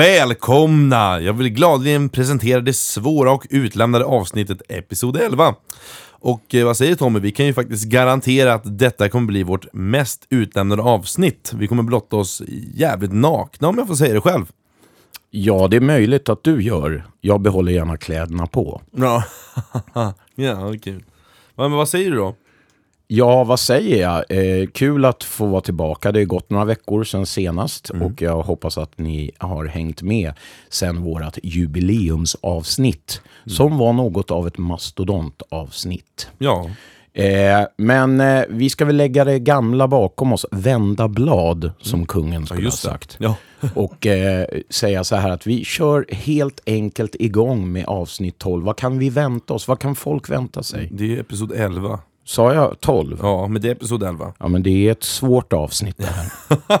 Välkomna! Jag vill gladeligen presentera det svåra och utlämnade avsnittet Episod 11. Och eh, vad säger Tommy, vi kan ju faktiskt garantera att detta kommer bli vårt mest utlämnade avsnitt. Vi kommer blotta oss jävligt nakna om jag får säga det själv. Ja, det är möjligt att du gör. Jag behåller gärna kläderna på. Ja, ja kul. Men vad säger du då? Ja, vad säger jag? Eh, kul att få vara tillbaka. Det har gått några veckor sedan senast Mm. och jag hoppas att ni har hängt med sedan vårt jubileumsavsnitt som var något av ett mastodontavsnitt. Ja, Eh, men eh, vi ska väl lägga det gamla bakom oss, vända blad som kungen skulle ha just det. sagt. ja. Och eh, säga så här att vi kör helt enkelt igång med avsnitt 12. Vad kan vi vänta oss? Vad kan folk vänta sig? det är episod 11. Sa jag 12? Ja, men det är episod 11. Ja, men det är ett svårt avsnitt det här.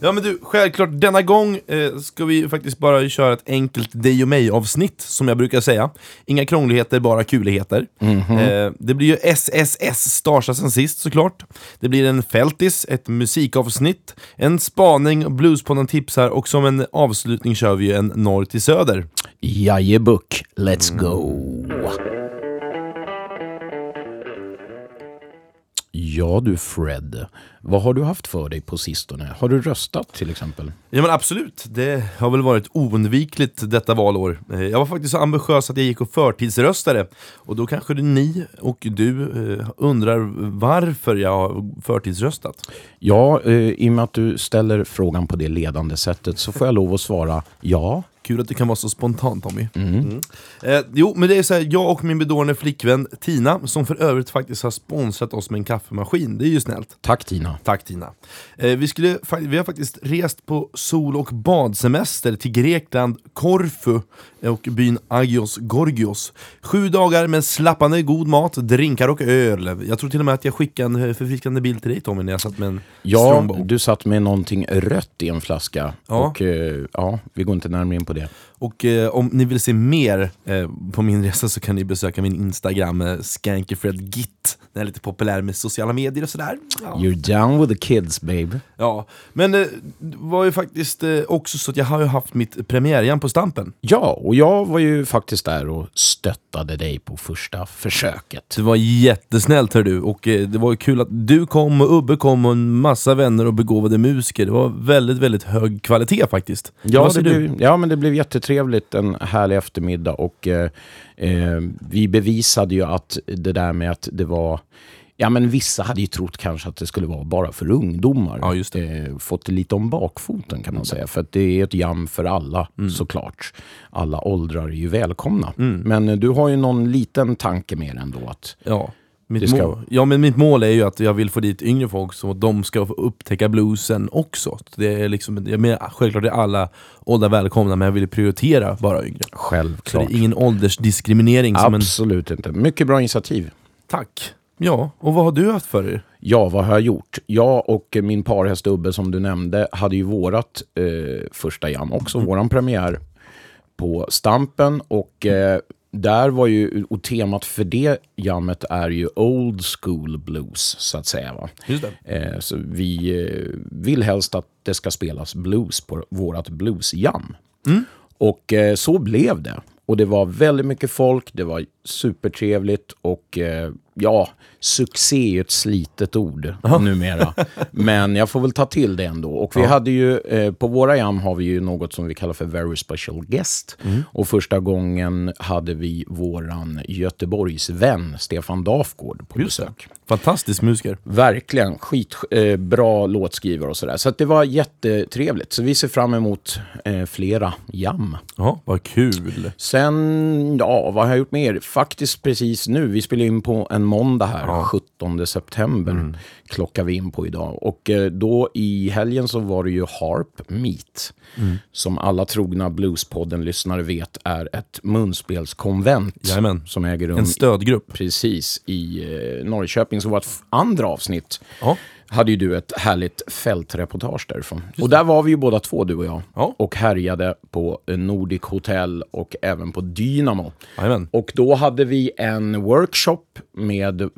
Ja men du, självklart denna gång eh, ska vi faktiskt bara köra ett enkelt dig och mig avsnitt som jag brukar säga. Inga krångligheter, bara kuligheter. Eh, det blir ju SSS starsa sen sist såklart. Det blir en Feltis, ett musikavsnitt, en spaning, Bluespodden tipsar och som en avslutning kör vi ju en norr till söder. Jajebuck, let's go! Ja du Fred, vad har du haft för dig på sistone? Har du röstat till exempel? Ja men absolut, det har väl varit oundvikligt detta valår. Eh, Jag var faktiskt så ambitiös att jag gick och förtidsröstade. Och då kanske ni och du eh, undrar varför jag har förtidsröstat. Ja, eh, i och med att du ställer frågan på det ledande sättet så får jag lov att svara ja. Kul att det kan vara så spontant Tommy. Mm. Eh, jo, men det är så här, jag och min bedårande flickvän Tina, som för övrigt faktiskt har sponsrat oss med en kaffemaskin. Det är ju snällt. Tack Tina. Tack Tina. Eh, vi, skulle, vi har faktiskt rest på sol och badsemester till Grekland, Korfu och byn Agios Gorgios. Sju dagar med slappande god mat, drinkar och öl. Jag tror till och med att jag skickade en eh, förfriskande bild till dig Tommy när jag satt med en Ja, strongbow. du satt med någonting rött i en flaska. Ja. Och eh, ja, vi går inte närmare in på det. Och eh, om ni vill se mer eh, på min resa så kan ni besöka min Instagram, eh, skankyfredgit. Den är lite populär med sociala medier och sådär. Ja. You're down with the kids babe. ja. Men eh, det var ju faktiskt eh, också så att jag har ju haft mitt premiärjam på Stampen. Ja, och jag var ju faktiskt där och stöttade dig på första försöket. Det var jättesnällt hör du, och eh, det var ju kul att du kom och Ubbe kom och en massa vänner och begåvade musiker. Det var väldigt, väldigt hög kvalitet faktiskt. Ja, det blev, ja, men det blev jättetrevligt en härlig eftermiddag och eh, eh, vi bevisade ju att det där med att det var Ja men vissa hade ju trott kanske att det skulle vara bara för ungdomar. Ja, just Eh, fått det lite om bakfoten kan man säga. För att det är ett jam för alla såklart. Alla åldrar är ju välkomna. Men eh, du har ju någon liten tanke mer ändå att Ja. Mitt ska- mål, ja men mitt mål är ju att jag vill få dit yngre folk så att de ska få upptäcka bluesen också. Det är liksom, jag menar, självklart är alla åldrar välkomna men jag vill prioritera bara yngre. Så självklart. det är ingen åldersdiskriminering som en... Absolut inte. Mycket bra initiativ. Tack! Ja, och vad har du haft för er? Ja, vad har jag gjort? Jag och min parhäst Ubbe som du nämnde hade ju vårat eh, första jam, också våran premiär på Stampen och eh, där var ju, och temat för det jammet är ju old school blues så att säga. Va? Eh, så vi eh, vill helst att det ska spelas blues på vårat bluesjam. Och eh, så blev det. Och det var väldigt mycket folk, det var supertrevligt och eh, ja, succé är ett slitet ord numera. Men jag får väl ta till det ändå. Och vi hade ju, eh, på våra jam har vi ju något som vi kallar för very special guest. Och första gången hade vi våran Göteborgsvän Stefan Dafgård på Just det. besök. Fantastisk musiker. Verkligen. Skitbra eh, bra låtskrivare och sådär. Så att det var jättetrevligt. Så vi ser fram emot eh, flera jam. Ja, vad kul. Sen, ja, vad har jag gjort mer? Faktiskt precis nu. Vi spelar in på en måndag här, 17 september. Klockar vi in på idag. Och eh, då i helgen så var det ju Harp Meet. Som alla trogna Bluespodden-lyssnare vet är ett munspelskonvent. Jajamän. Som äger rum En stödgrupp. precis i eh, Norrköping som var ett andra avsnitt. Ja. Hade ju du ett härligt fältreportage därifrån. Och där var vi ju båda två, du och jag. Ja. Och härjade på Nordic Hotel och även på Dynamo. Jajamän. Och då hade vi en workshop med eh,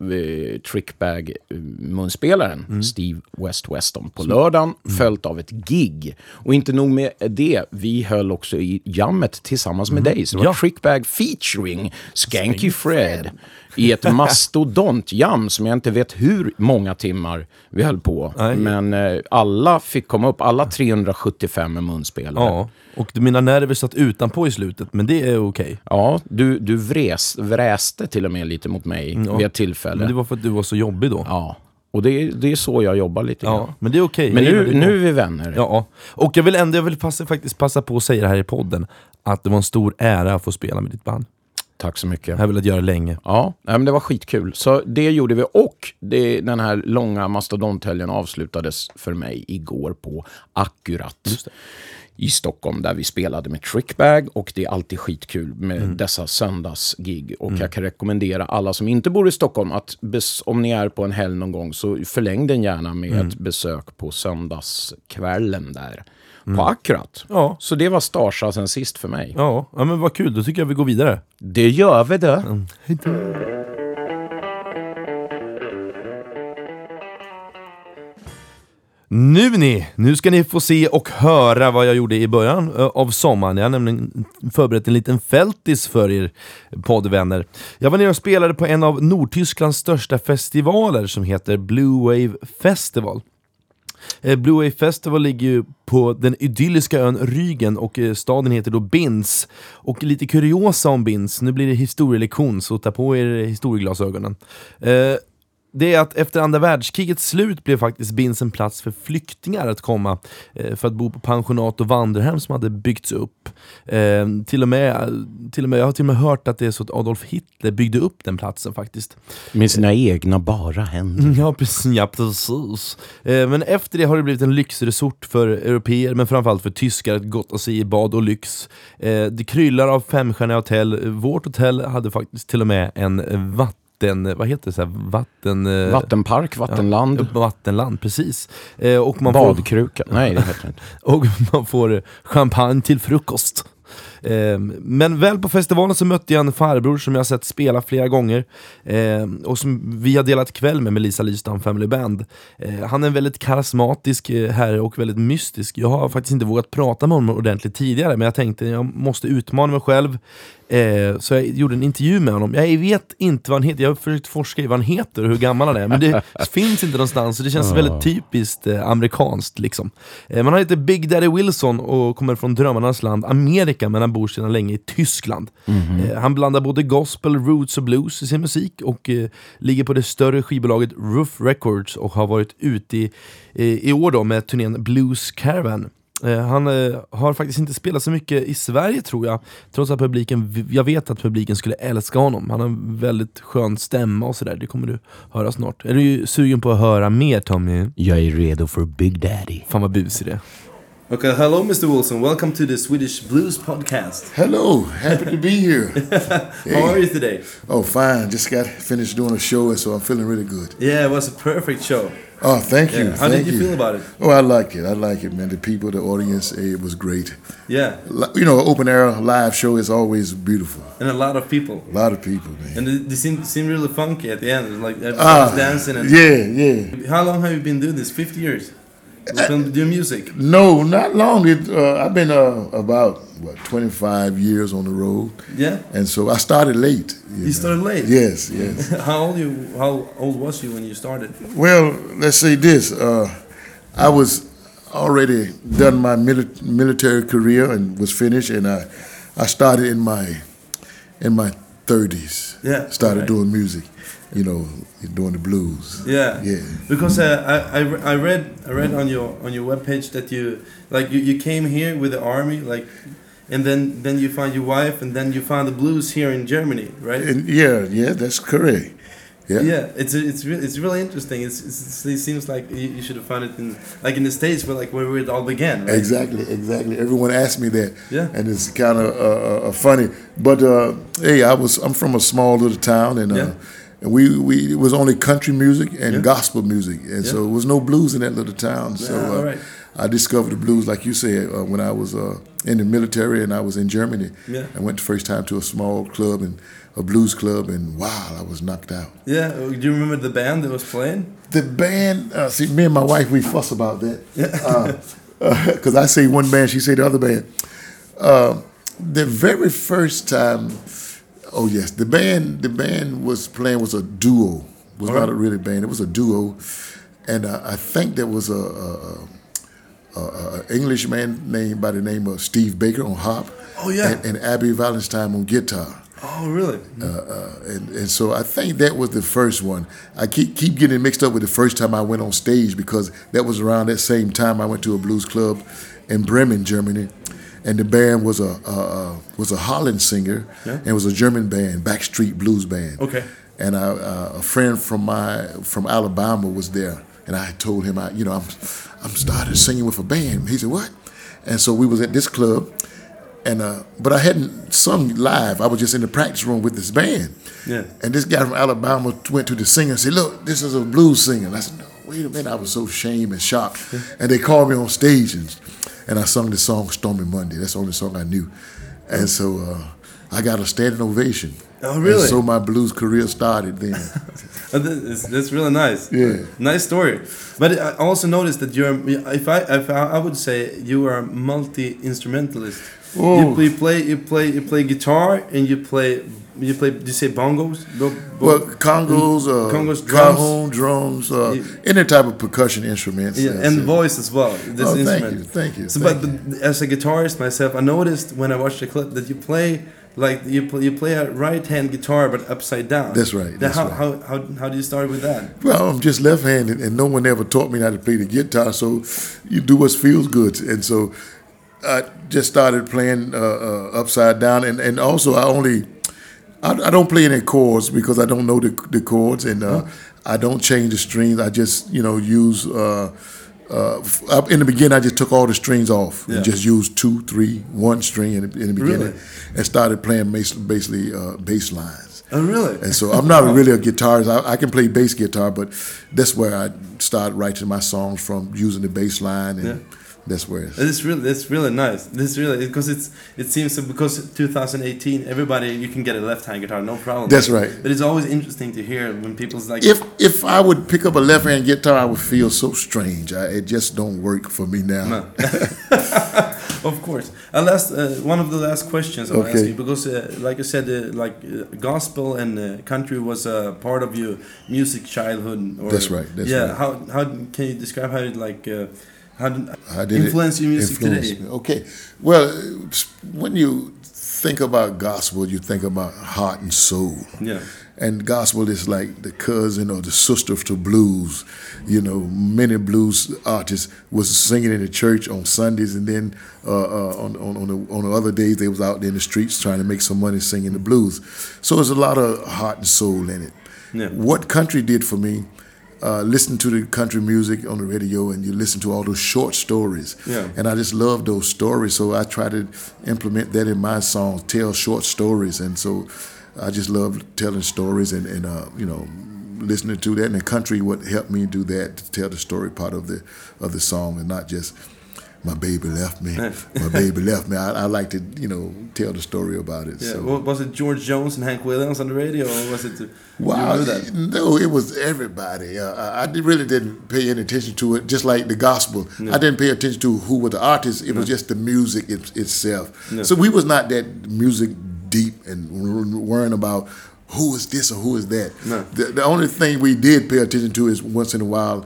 Trickbag-munspelaren Mm. Steve West Weston på lördagen, följt av ett gig. Och inte nog med det, vi höll också i jammet tillsammans med dig. Så det var Mm. Ja. Trickbag featuring Skanky Fred i ett mastodontjam som jag inte vet hur många timmar vi höll på. Nej. Men eh, alla fick komma upp, alla 375 med munspelare. Ja, och mina nerver satt utanpå i slutet, men det är okej. Ja, du, du vres, vräste till och med lite mot mig ja. vid ett tillfälle. Men det var för att du var så jobbig då. Ja, och det, är- det är så jag jobbar lite grann. Ja, men det är okej. Men Jag gillar nu, nu är vi vänner. Ja, och jag vill ändå jag vill passa, faktiskt passa på att säga det här i podden, att det var en stor ära att få spela med ditt band. Tack så Jag mycket. har velat göra länge. Ja, men det var skitkul. Så det gjorde vi. Och det, den här långa mastodonthelgen avslutades för mig igår på Akkurat. I Stockholm där vi spelade med Trickbag och det är alltid skitkul med Mm. dessa söndagsgig. Och jag kan rekommendera alla som inte bor i Stockholm att om ni är på en helg någon gång så förläng den gärna med Mm. ett besök på söndagskvällen där. På Akkurat. Mm. Ja. Så det var Starsa sen sist för mig. Ja, ja, men vad kul. Då tycker jag vi går vidare. Det gör vi det. Nu ni! Nu ska ni få se och höra vad jag gjorde i början eh, av sommaren. Jag har nämligen förberett en liten fältis för er poddvänner. Jag var nere och spelade på en av Nordtysklands största festivaler som heter Blue Wave Festival. Eh, Blue Wave Festival ligger ju på den idylliska ön Rügen och eh, staden heter då Bins. Och lite kuriosa om Bins, nu blir det historielektion så ta på er historieglasögonen. Eh, Eh, det är att efter andra världskrigets slut blev faktiskt Binz en plats för flyktingar att komma eh, för att bo på pensionat och vandrarhem som hade byggts upp. Eh, till, och med, till och med, jag har till och med hört att det är så att Adolf Hitler byggde upp den platsen faktiskt. Med sina egna bara händer. Ja precis, ja, precis. Eh, men efter det har det blivit en lyxresort för europeer, men framförallt för tyskar, att gotta sig i bad och lyx. Eh, det kryllar av femstjärniga hotell. Vårt hotell hade faktiskt till och med en vatten, vad heter det, så här, vatten... eh, Vattenpark, vattenland, Ja, vattenland, precis. Eh, och, man får, badkruka. Nej, det heter det inte. och man får champagne till frukost. Eh, men väl på festivalen så mötte jag en farbror som jag har sett spela flera gånger och som vi har delat kväll med med Lisa Lystam Family Band. Han är en väldigt karismatisk herre och väldigt mystisk. Jag har faktiskt inte vågat prata med honom ordentligt tidigare men jag tänkte jag måste utmana mig själv. Eh, så jag gjorde en intervju med honom. Jag vet inte vad han heter, jag har försökt forska i vad han heter och hur gammal han är men det finns inte någonstans så det känns väldigt typiskt eh, amerikanskt liksom. Eh, men han heter Big Daddy Wilson och kommer från drömmarnas land Amerika men han bor sedan länge i Tyskland. Eh, han blandar både gospel, roots och blues i sin musik och ligger på det större skivbolaget Roof Records och har varit ute i, i år då med turnén Blues Caravan. Eh, han eh, har faktiskt inte spelat så mycket i Sverige tror jag, trots att publiken, jag vet att publiken skulle älska honom. Han har en väldigt skön stämma och sådär, det kommer du höra snart. Är du ju sugen på att höra mer Tommy? Jag är redo för Big Daddy. Fan vad busig det är. Okay, hello Mr Wilson, welcome to the Swedish Blues Podcast. Hello, happy to be here. How are you today? Oh, fine. Just got finished doing a show, so I'm feeling really good. Yeah, it was a perfect show. Oh, thank you. Yeah. How thank did you feel about it? Oh, I like it. I like it, man. The people, the audience, eh, it was great. Yeah, You know, open air live show is always beautiful. and a lot of people. A lot of people, man. And they, seem, seem really funky at the end, like everyone Ah, dancing. And yeah, yeah. How long have you been doing this? 50 years? You've been doing music? No, not long. It, uh, I've been uh, about what 25 years on the road, Yeah? and so I started late. You started late? Yes, yes. How old you? How old was you when you started? Well, let's say this. Uh, I was already done my mili- military career and was finished, and I, I started in my, in my thirties. Yeah, Started right. doing music, you know, doing the blues. Yeah. Yeah. Because uh, I, I, I read I read on your on your webpage that you like you, you came here with the army like, and then then you found your wife and then you found the blues here in Germany, right? And yeah, yeah, that's correct. Yeah. yeah, it's it's really it's really interesting. It's, it's, it seems like you, you should have found it in like in the states where like where it all began. Right? Exactly, exactly. Everyone asked me that, Yeah. and it's kind of uh, uh, funny. But uh, hey, I was I'm from a small little town, and uh, Yeah. And we, we it was only country music and Yeah. gospel music, and so Yeah. it was no blues in that little town. So uh. I discovered the blues, like you said, uh, when I was uh, in the military and I was in Germany. Yeah. I went the first time to a small club and a blues club, and wow, I was knocked out. Yeah, uh, do you remember the band that was playing? The band, uh, see, me and my wife, we fuss about that. Yeah. Because I say one band, she say the other band. Uh, the very first time, oh yes, the band, the band was playing was a duo. Was not a really band. It was a duo, and uh, I think there was a, a, a, a, English man named by the name of Steve Baker on harp. Oh, yeah. and, and Abby Valentine on guitar. Oh, really? Uh, and, and so I think that was the first one. I keep keep getting mixed up with the first time I went on stage because that was around that same time I went to a blues club in Bremen, Germany, and the band was a uh, uh, was a Holland singer Yeah. and it was a German band, Backstreet Blues Band. Okay. And I, uh, a friend from my from Alabama was there, and I told him I you know I'm I'm started singing with a band. He said what? And so we was at this club, and uh, but I hadn't sung live. I was just in the practice room with this band. Yeah. And this guy from Alabama went to the singer and said, "Look, this is a blues singer." And I said, "No, wait a minute." I was so ashamed and shocked. And they called me on stage, and, and I sung the song "Stormy Monday." That's the only song I knew. And so uh, I got a standing ovation. Oh, really? And so my blues career started then. That's, really nice. Yeah. Nice story. But I also noticed that you're, if I, if I I would say you are a multi instrumentalist. You, Oh. you play, you play, you play guitar, and you play, you play. Do you say bongos? Bo- bo- well, congos, uh, Congos, drums. drums, uh, Yeah. any type of percussion instruments. Yeah, and it. voice as well. This Oh, thank instrument. you, thank you, So, thank but, but as a guitarist myself, I noticed when I watched the clip that you play like you play, you play a right hand guitar but upside down. That's right, that's how, right. how how how do you start with that? Well, I'm just left-handed, and no one ever taught me how to play the guitar. So you do what feels good, and so I just started playing uh, uh, upside down, and, and also I only I, I don't play any chords because I don't know the, the chords, and uh, I don't change the strings. I just you know use. Uh, uh, in the beginning, I just took all the strings off Yeah. and just used two, three, one string in the, in the beginning, Really? and started playing basically uh, bass lines. Oh really? And so I'm not really a guitarist. I, I can play bass guitar, but that's where I started writing my songs from using the bass line, and Yeah. That's where it's. It's really that's really nice. This really because it's it seems because 2018 everybody you can get a left hand guitar no problem. That's right. But it's always interesting to hear when people's like If if I would pick up a left hand guitar, I would feel so strange. I, it just don't work for me now. No. of course. Uh, last, uh, one of the last questions I want to ask Okay. you because, uh, like I said, uh, like uh, gospel and uh, country was a part of your music childhood. Or, That's right, that's yeah. right. How how can you describe how it like uh, how did, How did it influence your music influence today? me? Okay. Well, when you think about gospel, you think about heart and soul. Yeah. And gospel is like the cousin or the sister to blues. You know, many blues artists was singing in the church on Sundays, and then uh, uh, on on on the, on the other days they was out there in the streets trying to make some money singing the blues. So there's a lot of heart and soul in it. Yeah. What country did for me, uh, listen to the country music on the radio, and you listen to all those short stories. Yeah. And I just love those stories, so I try to implement that in my songs, tell short stories, and so I just love telling stories and, and uh, you know listening to that. And the country would help me do that to tell the story part of the of the song, and not just my baby left me, my baby left me. I, I like to you know tell the story about it. Yeah. so. wa- Was it George Jones and Hank Williams on the radio, or was it? Wow, You no, it was everybody. Uh, I I really didn't pay any attention to it, just like the gospel. I didn't pay attention to who were the artists. It was just the music it, itself. Yeah. So we was not that music deep and worrying about who is this or who is that. No. The, the only thing we did pay attention to is once in a while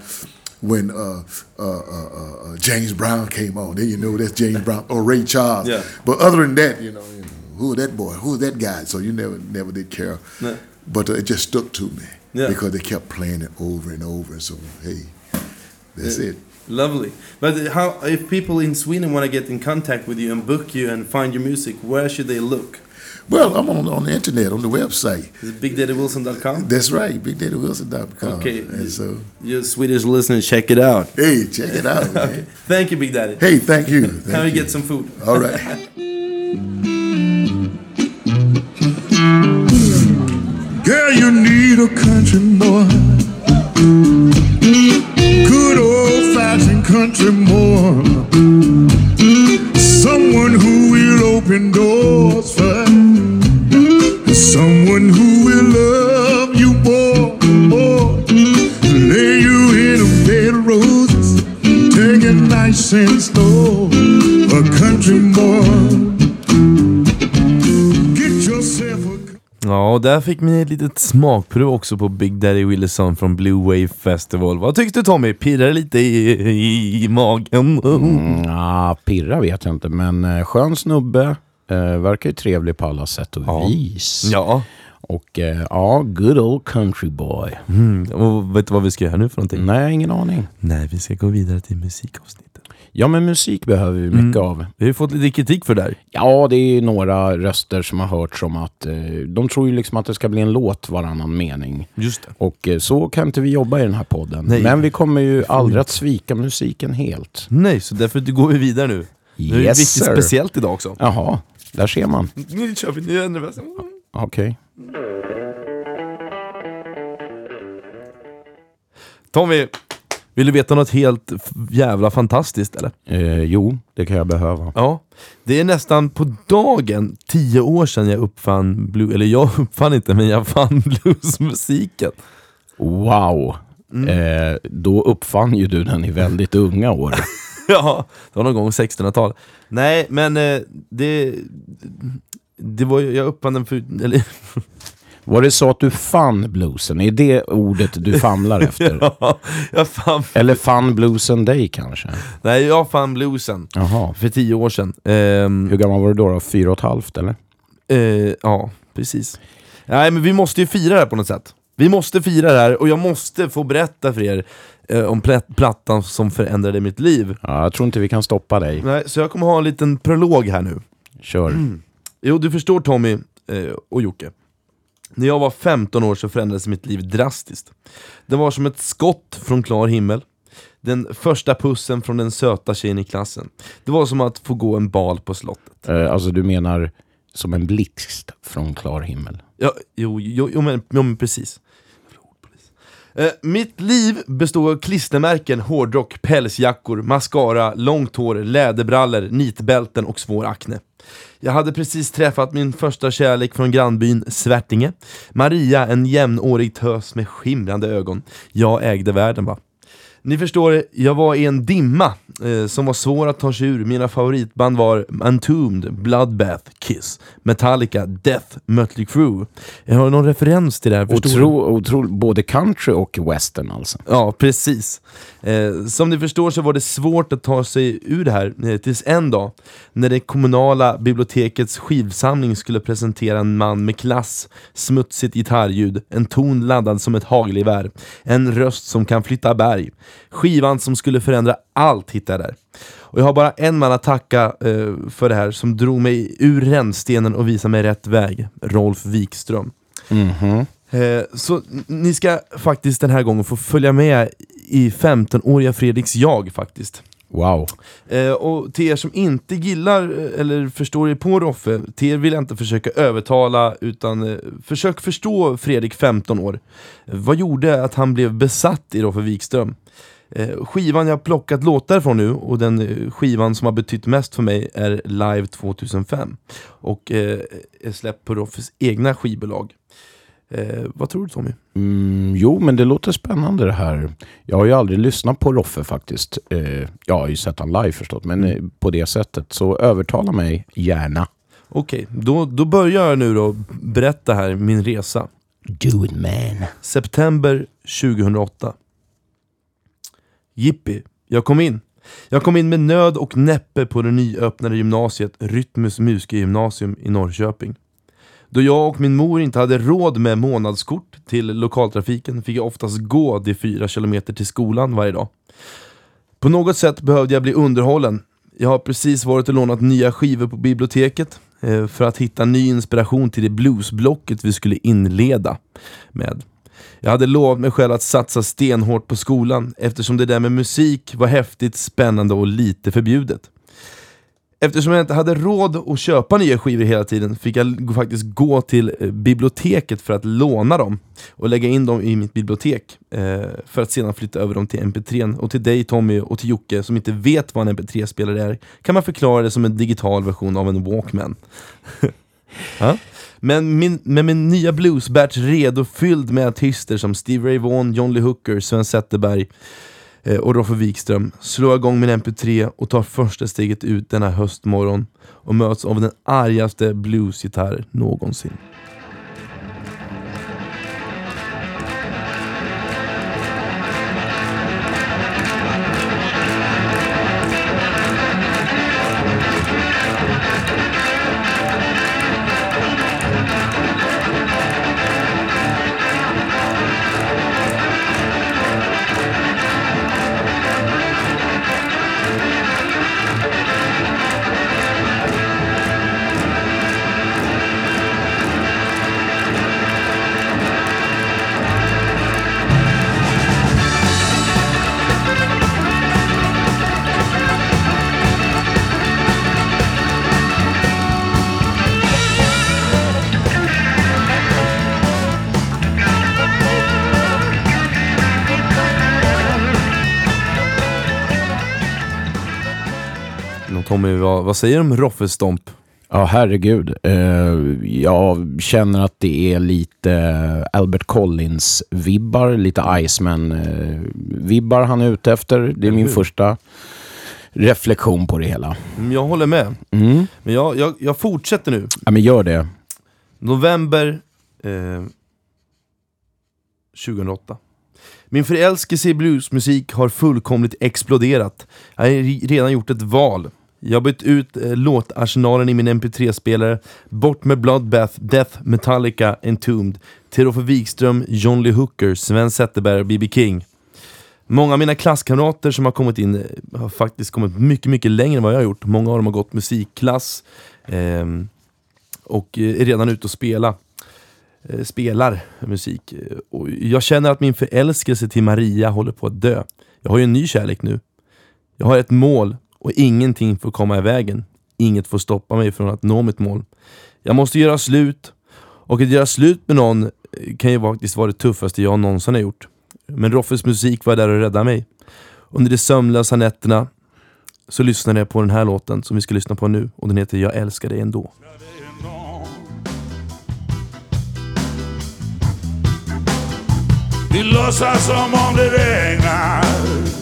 when uh, uh, uh, uh, James Brown came on. Then you know that's James Brown or Ray Charles. Yeah. But other than that, you know, you know, who that boy? Who that guy? So you never never did care. No. But uh, it just stuck to me Yeah. because they kept playing it over and over. So hey, that's it. Lovely. But how if people in Sweden want to get in contact with you and book you and find your music, where should they look? Well, I'm on on the internet on the website. Is it BigDaddyWilson.com? That's right, BigDaddyWilson.com. Okay. And so You Swedish listeners, check it out. hey, check it out. man. Thank you, Big Daddy. Hey, thank you. Thank Now we you. get some food. All right. Girl, you need need a country boy. Good old fashioned country boy. Someone who will love you more, more. Lay you in a bed of roses. Take it nice and slow. A country boy. Ja, och där fick ni ett litet smakprov också på Big Daddy Willison från Blue Wave Festival. Vad tyckte du Tommy? Pirrar det lite i, i, i magen? Mm, ja, pirra vet jag inte, men eh, skön snubbe. Eh, verkar ju trevlig på alla sätt och Ja. vis. Ja. Och eh, ja, good old country boy. Mm. Och vet du vad vi ska göra nu för någonting? Nej, ingen aning. Nej, vi ska gå vidare till musikavsnittet. Ja, men musik behöver vi mycket av. Vi har fått lite kritik för det där. Ja, det är några röster som har hört som att eh, de tror ju liksom att det ska bli en låt varannan mening. Just det. Och eh, så kan inte vi jobba i den här podden. Nej. Men vi kommer ju aldrig att svika musiken helt. Nej, så därför går vi vidare nu. Nu är det Yes, viktigt sir. speciellt idag också. Jaha, där ser man. Nu kör vi, nu är jag nervös. Okej. Tommy, vill du veta något helt jävla fantastiskt eller? Eh, jo, det kan jag behöva. Ja, det är nästan på dagen tio år sedan jag uppfann blues, eller jag uppfann inte, men jag fann bluesmusiken. Wow. Mm. Eh, då uppfann ju du den i väldigt unga år. Ja, det var någon gång 1600-tal. Nej, men eh, det... Det var jag uppfann den för... Eller, Var det så att du fann bluesen? Är det ordet du famlar efter? ja, jag fann... Eller fann bluesen dig kanske? Nej, jag fann bluesen Jaha. för tio år sedan. Ehm, Hur gammal var du då? då? Fyra och ett halvt eller? Eh, ja, precis. Nej, men vi måste ju fira det här på något sätt. Vi måste fira det här och jag måste få berätta för er eh, om plat- plattan som förändrade mitt liv. Ja, jag tror inte vi kan stoppa dig. Nej, så jag kommer ha en liten prolog här nu. Kör. Jo, du förstår Tommy eh, och Jocke. När jag var 15 år så förändrades mitt liv drastiskt. Det var som ett skott från klar himmel. Den första pussen från den söta tjejen i klassen. Det var som att få gå en bal på slottet. Eh, alltså du menar som en blixt från klar himmel? Ja, jo, jo, jo, men, jo men precis. Eh, mitt liv bestod av klistermärken, hårdrock, pälsjackor, mascara, långt hår, läderbrallor, nitbälten och svår akne. Jag hade precis träffat min första kärlek från grannbyn Svärtinge. Maria, en jämnårig tös med skimrande ögon. Jag ägde världen va. Ni förstår, jag var i en dimma eh, som var svår att ta sig ur. Mina favoritband var Entombed, Bloodbath, Kiss, Metallica, Death, Mötley Crüe. Jag har någon referens till det här, du? Otro, otro, både country och western alltså. Ja, precis. Eh, som ni förstår så var det svårt att ta sig ur det här eh, tills en dag när det kommunala bibliotekets skivsamling skulle presentera en man med klass, smutsigt gitarrljud, en ton laddad som ett hagelgevär, en röst som kan flytta berg. Skivan som skulle förändra allt hittade jag där. Och jag har bara en man att tacka eh, för det här som drog mig ur rännstenen och visade mig rätt väg. Rolf Wikström. Eh, så ni ska faktiskt den här gången få följa med i 15-åriga Fredriks jag faktiskt. Wow. Eh, och till er som inte gillar eh, eller förstår er på Roffe, till er vill jag inte försöka övertala utan eh, försök förstå Fredrik 15 år. Vad gjorde att han blev besatt i Roffe Wikström? Eh, skivan jag plockat låtar från nu och den eh, skivan som har betytt mest för mig är Live 2005 och eh, är släppt på Roffes egna skivbolag. Eh, vad tror du Tommy? Mm, jo, men det låter spännande det här. Jag har ju aldrig lyssnat på Roffe faktiskt. Eh, jag har ju sett han live förstått, men eh, på det sättet. Så övertala mig gärna. Okej, då, då börjar jag nu då berätta här min resa. Do it man. September 2008. Jippi, jag kom in. Jag kom in med nöd och näppe på det nyöppnade gymnasiet Rytmus Musikgymnasium i Norrköping. Då jag och min mor inte hade råd med månadskort till lokaltrafiken fick jag oftast gå de fyra kilometer till skolan varje dag. På något sätt behövde jag bli underhållen. Jag har precis varit och lånat nya skivor på biblioteket eh, för att hitta ny inspiration till det bluesblocket vi skulle inleda med. Jag hade lovat mig själv att satsa stenhårt på skolan eftersom det där med musik var häftigt, spännande och lite förbjudet. Eftersom jag inte hade råd att köpa nya skivor hela tiden fick jag faktiskt gå till eh, biblioteket för att låna dem och lägga in dem i mitt bibliotek eh, för att sedan flytta över dem till MP3. Och till dig Tommy och till Jocke som inte vet vad en MP3-spelare är kan man förklara det som en digital version av en Walkman. Men min, med min nya bluesbatch redo fylld med artister som Steve Ray Vaughan, John Lee Hooker, Sven Zetterberg eh, och Roffe Wikström slår jag igång min MP3 och tar första steget ut denna höstmorgon och möts av den argaste bluesgitarr någonsin. Tommy, vad, vad säger du om Roffe Stomp? Ja, herregud. Eh, jag känner att det är lite Albert Collins-vibbar, lite Iceman-vibbar han är ute efter. Det är min första reflektion på det hela. Mm, Jag håller med, Mm. men jag, jag, jag fortsätter nu. Ja, men gör det. November eh, 2008. Min förälskelse i bluesmusik har fullkomligt exploderat. Jag har re- redan gjort ett val. Jag har bytt ut eh, låtarsenalen i min mp3-spelare, bort med Bloodbath, Death, Metallica, Entombed, Terofer Wikström, John Lee Hooker, Sven Zetterberg och B.B. King. Många av mina klasskamrater som har kommit in eh, har faktiskt kommit mycket, mycket längre än vad jag har gjort. Många av dem har gått musikklass. Ehm, eh, och är redan ute och spela. Eh, spelar musik. Eh, och jag känner att min förälskelse till Maria håller på att dö. Jag har ju en ny kärlek nu. Jag har ett mål och ingenting får komma i vägen. Inget får stoppa mig från att nå mitt mål. Jag måste göra slut. Och att göra slut med någon eh, kan ju faktiskt vara det tuffaste jag någonsin har gjort. Men Roffes musik var där och räddade mig. Under de sömnlösa nätterna så lyssnade jag på den här låten som vi ska lyssna på nu och den heter Jag älskar dig ändå. Vi låtsas som om det regnar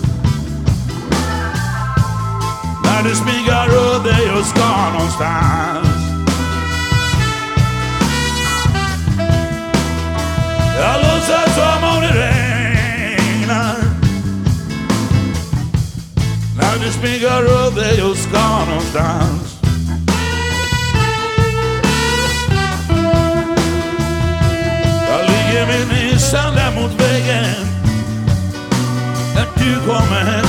när du smygar runt dig och ska någonstans. Jag låtsas som om det regnar. När du smyger runt dig och ska någonstans. Jag ligger med nissan där mot väggen. När du kommer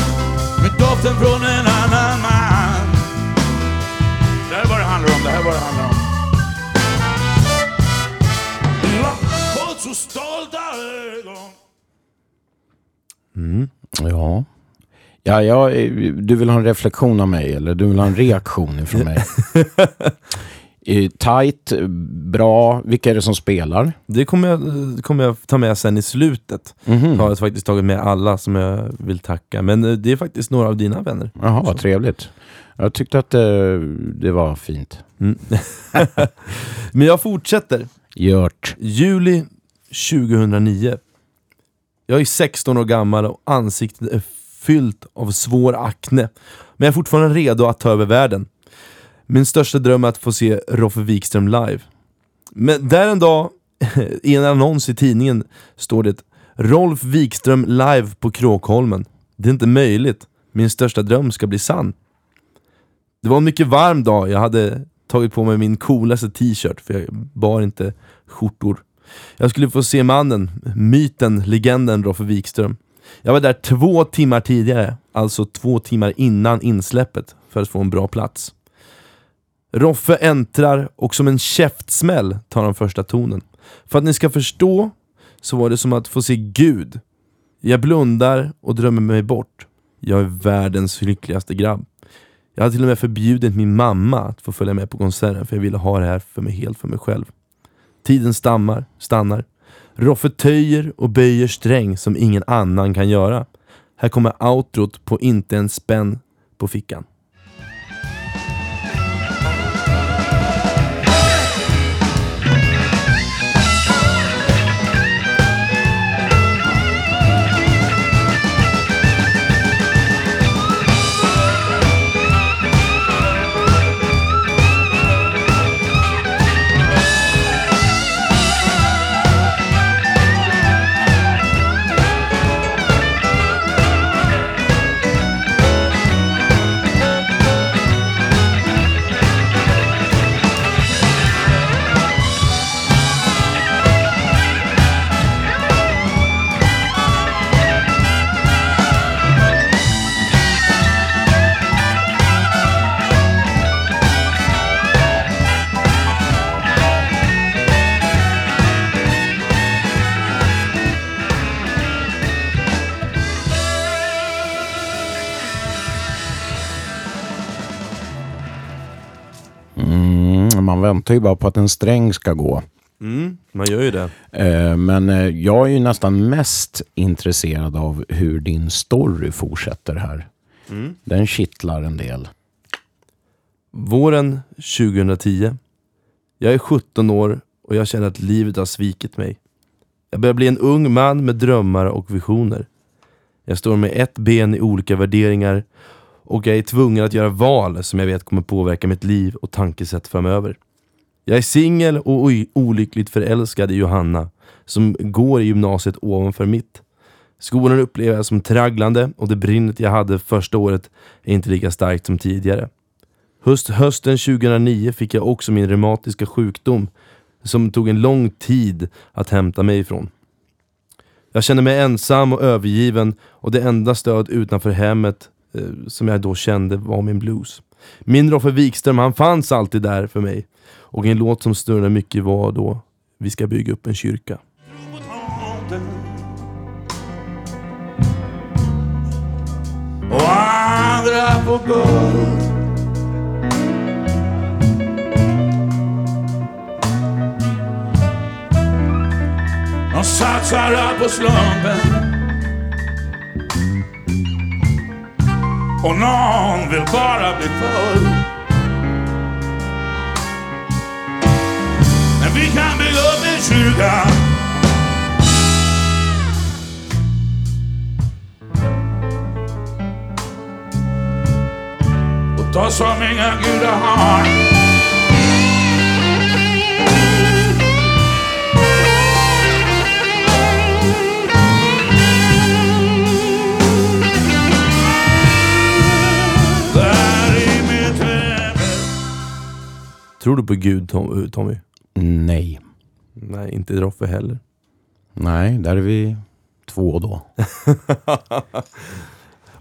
med doften från en vad det handlar om ögon Ja. Ja, ja, eh, du vill ha en reflektion av mig eller du vill ha en reaktion ifrån mig? Tight, bra. Vilka är det som spelar? Det kommer jag, det kommer jag ta med sen i slutet. Mhm. Jag har faktiskt tagit med alla som jag vill tacka. Men eh, det är faktiskt några av dina vänner. Jaha, vad trevligt. Jag tyckte att eh, det var fint. Men jag fortsätter. Gjort. Juli 2009. Jag är 16 år gammal och ansiktet är fyllt av svår akne. Men jag är fortfarande redo att ta över världen. Min största dröm är att få se Roffe Wikström live. Men där en dag, i en annons i tidningen, står det Rolf Wikström live på Kråkholmen. Det är inte möjligt. Min största dröm ska bli sann. Det var en mycket varm dag. Jag hade tagit på mig min coolaste t-shirt, för jag bar inte skjortor. Jag skulle få se mannen, myten, legenden Roffe Wikström. Jag var där två timmar tidigare, alltså två timmar innan insläppet, för att få en bra plats. Roffe äntrar och som en käftsmäll tar han första tonen. För att ni ska förstå så var det som att få se Gud. Jag blundar och drömmer mig bort. Jag är världens lyckligaste grabb. Jag hade till och med förbjudit min mamma att få följa med på konserten för jag ville ha det här för mig helt för mig själv. Tiden stammar, stannar. Roffe töjer och böjer sträng som ingen annan kan göra. Här kommer outrot på inte en spänn på fickan. Väntar ju bara på att en sträng ska gå. Mm, man gör ju det. Eh, Men eh, jag är ju nästan mest intresserad av hur din story fortsätter här. Den kittlar en del. Våren 2010. Jag är 17 år och jag känner att livet har svikit mig. Jag börjar bli en ung man med drömmar och visioner. Jag står med ett ben i olika värderingar och jag är tvungen att göra val som jag vet kommer påverka mitt liv och tankesätt framöver. Jag är singel och olyckligt förälskad i Johanna som går i gymnasiet ovanför mitt. Skolan upplever jag som tragglande och det brinnet jag hade första året är inte lika starkt som tidigare. Höst, hösten 2009 fick jag också min reumatiska sjukdom som tog en lång tid att hämta mig ifrån. Jag kände mig ensam och övergiven och det enda stöd utanför hemmet eh, som jag då kände var min blues. Min Roffe Wikström, han fanns alltid där för mig. Och en låt som störde mycket var då Vi ska bygga upp en kyrka. Och andra på guld. De satsar allt på slumpen. Och någon vill bara bli full. Men vi kan bygga upp en kyrka Och ta som inga gudar har Tror du på Gud Tom, Tommy? Nej. Nej, inte Roffe heller. Nej, där är vi två då.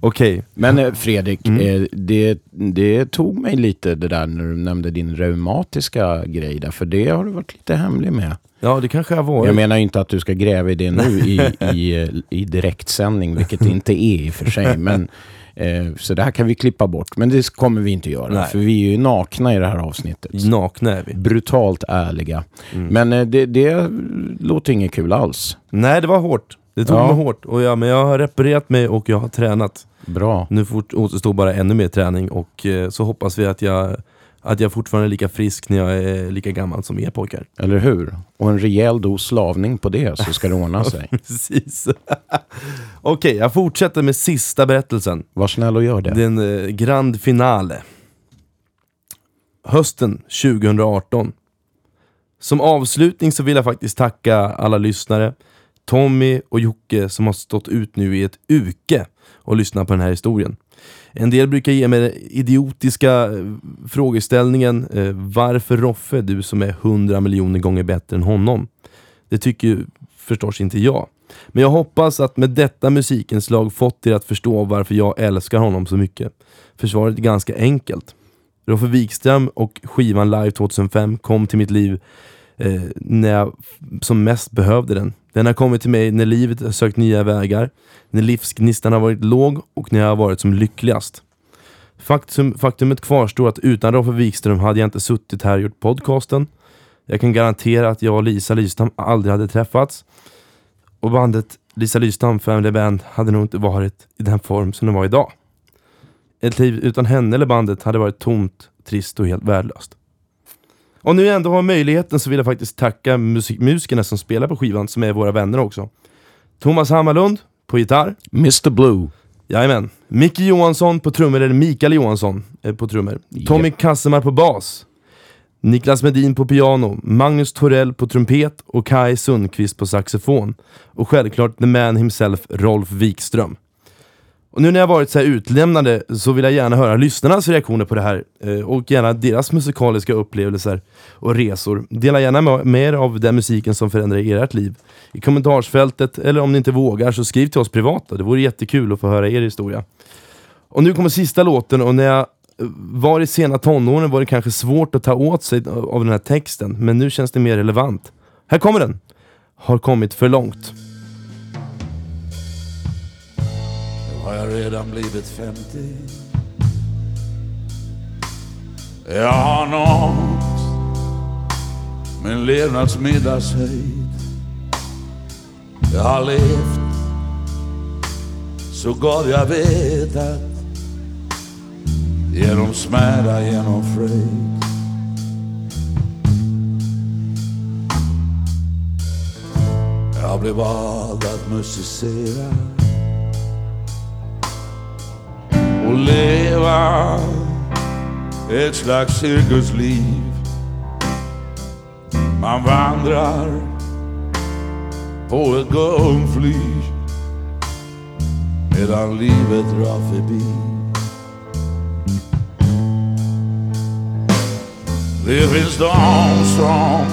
Okej, Men eh, Fredrik, Mm. eh, det, det tog mig lite det där när du nämnde din reumatiska grej där, för det har du varit lite hemlig med. ja det kanske jag var. Jag menar inte att du ska gräva i det nu i, i, eh, i direktsändning, vilket det inte är i och för sig. Men, eh, så det här kan vi klippa bort, men det kommer vi inte göra. Nej. För vi är ju nakna i det här avsnittet. Nakna är vi. Brutalt ärliga. Mm. Men eh, det, det låter inget kul alls. Nej, det var hårt. Det tog Ja. mig hårt. Och ja, men jag har reparerat mig och jag har tränat. Bra. Nu återstår bara ännu mer träning och eh, så hoppas vi att jag, att jag fortfarande är lika frisk när jag är lika gammal som er pojkar. Eller hur? Och en rejäl dos slavning på det så ska det ordna sig. Precis. Okej, jag fortsätter med sista berättelsen. Var snäll och gör det. Det är en eh, grand finale. Hösten 2018. Som avslutning så vill jag faktiskt tacka alla lyssnare, Tommy och Jocke som har stått ut nu i ett uke och lyssnat på den här historien. En del brukar ge mig den idiotiska eh, frågeställningen eh, Varför Roffe, du som är 100 miljoner gånger bättre än honom? Det tycker ju förstås inte jag. Men jag hoppas att med detta musikinslag fått er att förstå varför jag älskar honom så mycket. Försvaret är ganska enkelt. Roffe Wikström och skivan Live 2005 kom till mitt liv eh, när jag som mest behövde den. Den har kommit till mig när livet har sökt nya vägar, när livsgnistan har varit låg och när jag har varit som lyckligast. Faktum, faktumet kvarstår att utan Roffe Wikström hade jag inte suttit här och gjort podcasten. Jag kan garantera att jag och Lisa Lystam aldrig hade träffats. Och bandet Lisa Lystam Family Band hade nog inte varit i den form som de var idag. Ett liv utan henne eller bandet hade varit tomt, trist och helt värdelöst. Om nu ändå har möjligheten så vill jag faktiskt tacka musik- musikerna som spelar på skivan, som är våra vänner också. Thomas Hammarlund på gitarr. Mr Blue. Jajamän. Micke Johansson på trummor, eller Mikael Johansson eh, på trummor. Tommy Kassemar på bas. Niklas Medin på piano, Magnus Torell på trumpet och Kai Sundqvist på saxofon. Och självklart the man himself, Rolf Wikström. Och nu när jag varit så här så vill jag gärna höra lyssnarnas reaktioner på det här eh, och gärna deras musikaliska upplevelser och resor. Dela gärna med er av den musiken som förändrar ert liv i kommentarsfältet eller om ni inte vågar så skriv till oss privata. Det vore jättekul att få höra er historia. Och nu kommer sista låten och när jag eh, var i sena tonåren var det kanske svårt att ta åt sig av den här texten men nu känns det mer relevant. Här kommer den! Har kommit för långt. Har jag redan blivit 50. Jag har nått min levnadsmiddagshöjd. Jag har levt så gott jag vetat genom smärta, genom fröjd. Jag blev vald att musicera och leva ett slags cirkusliv. Man vandrar på ett gungfly medan livet drar förbi. Det finns de som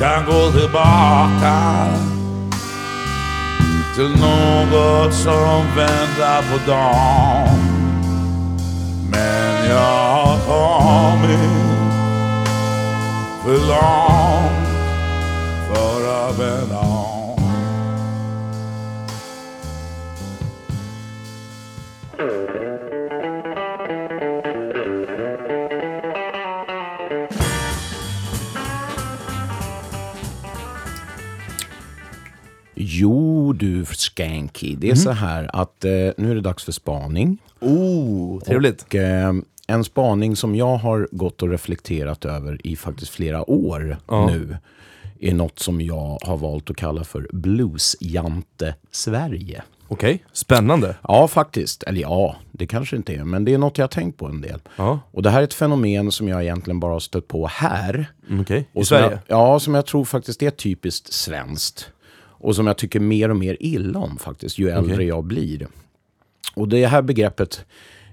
kan gå tillbaka till något som väntar på dagen. Men jag har kommit för långt för att vända om. Mm. Skanky, det är så här att eh, nu är det dags för spaning. Oh, trevligt. Och, eh, en spaning som jag har gått och reflekterat över i faktiskt flera år Ja. nu är något som jag har valt att kalla för Bluesjante Sverige. Okej, spännande. Ja, faktiskt. Eller ja, det kanske inte är, men det är något jag har tänkt på en del. Ja. Och det här är ett fenomen som jag egentligen bara har stött på här. Mm, Okej, i Och som Sverige? Jag, ja, som jag tror faktiskt är typiskt svenskt. Och som jag tycker mer och mer illa om faktiskt, ju äldre Okej. jag blir. Och det här begreppet,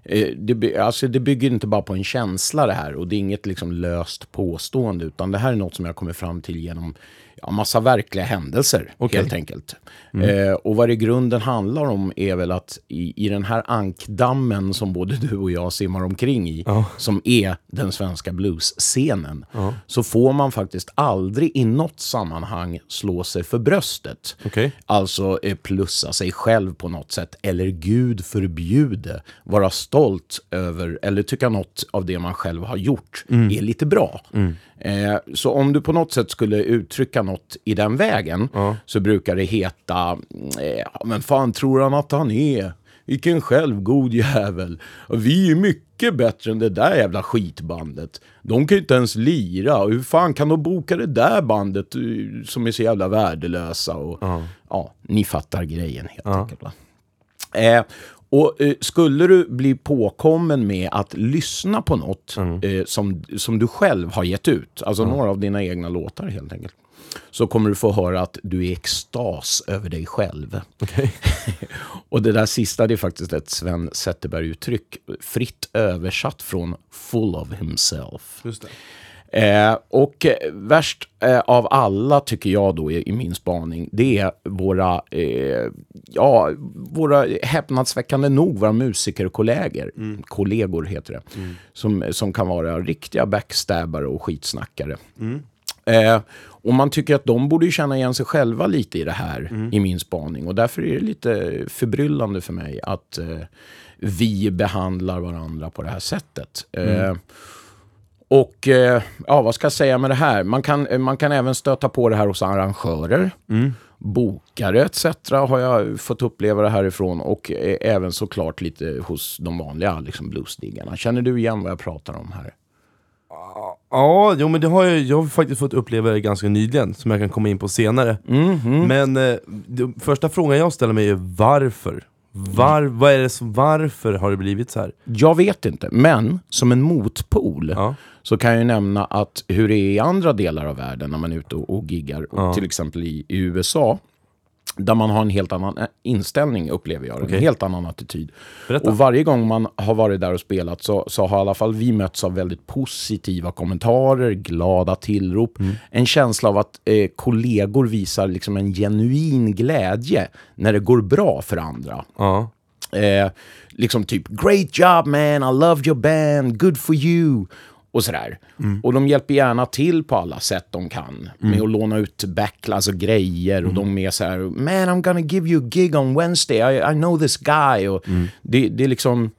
eh, det, alltså det bygger inte bara på en känsla det här. Och det är inget liksom löst påstående, utan det här är något som jag kommer fram till genom ja, massa verkliga händelser, Okej. helt enkelt. Eh, och vad det i grunden handlar om är väl att i, i den här ankdammen som både du och jag simmar omkring i, Ja. som är den svenska bluesscenen, så får man faktiskt aldrig i något sammanhang slå sig för bröstet. Okej. Alltså eh, plussa sig själv på något sätt, eller Gud förbjude, vara stolt över, eller tycka något av det man själv har gjort är lite bra. Eh, så om du på något sätt skulle uttrycka något i den vägen, så brukar det heta, eh, "Ja, men fan tror han att han är? Vilken självgod jävel. Vi är mycket bättre än det där jävla skitbandet. De kan ju inte ens lira. Hur fan kan de boka det där bandet eh, som är så jävla värdelösa? Och, ja. ni fattar grejen helt enkelt. Va? Eh, och eh, skulle du bli påkommen med att lyssna på något eh, som, som du själv har gett ut, alltså några av dina egna låtar helt enkelt, så kommer du få höra att du är i extas över dig själv. Okej. Och det där sista det är faktiskt ett Sven Zetterberg-uttryck, fritt översatt från full of himself. Eh, och eh, värst eh, av alla tycker jag då i, i min spaning, det är våra, eh, ja, våra häpnadsväckande nog, våra musikerkollegor, kollegor heter det, som, som kan vara riktiga backstabbare och skitsnackare. Eh, Eh, och man tycker att de borde ju känna igen sig själva lite i det här, i min spaning. Och därför är det lite förbryllande för mig att eh, vi behandlar varandra på det här sättet. Eh, och eh, ja, vad ska jag säga med det här? Man kan, eh, man kan även stöta på det här hos arrangörer. Bokare etc. har jag fått uppleva det härifrån och eh, även såklart lite hos de vanliga liksom bluesdiggarna. Känner du igen vad jag pratar om här? Ja, jo, men det har jag, jag har faktiskt fått uppleva det ganska nyligen, som jag kan komma in på senare. Men eh, det, första frågan jag ställer mig är varför? Var, vad är det som, varför har det blivit så här? Jag vet inte, men som en motpol Ja. så kan jag ju nämna att hur det är i andra delar av världen när man är ute och, och giggar, Ja. till exempel i, i USA, där man har en helt annan eh, inställning, upplever jag. Okej. En helt annan attityd. Berätta. Och varje gång man har varit där och spelat så, så har i alla fall vi mötts av väldigt positiva kommentarer, glada tillrop. Mm. En känsla av att eh, kollegor visar liksom en genuin glädje när det går bra för andra. Ja. Eh, liksom typ “Great job man, I love your band, good for you” och sådär. Och de hjälper gärna till på alla sätt de kan med att låna ut backlass och grejer och de är så här “Man, I'm gonna give you a gig on Wednesday, I, I know this guy” och det, det är liksom...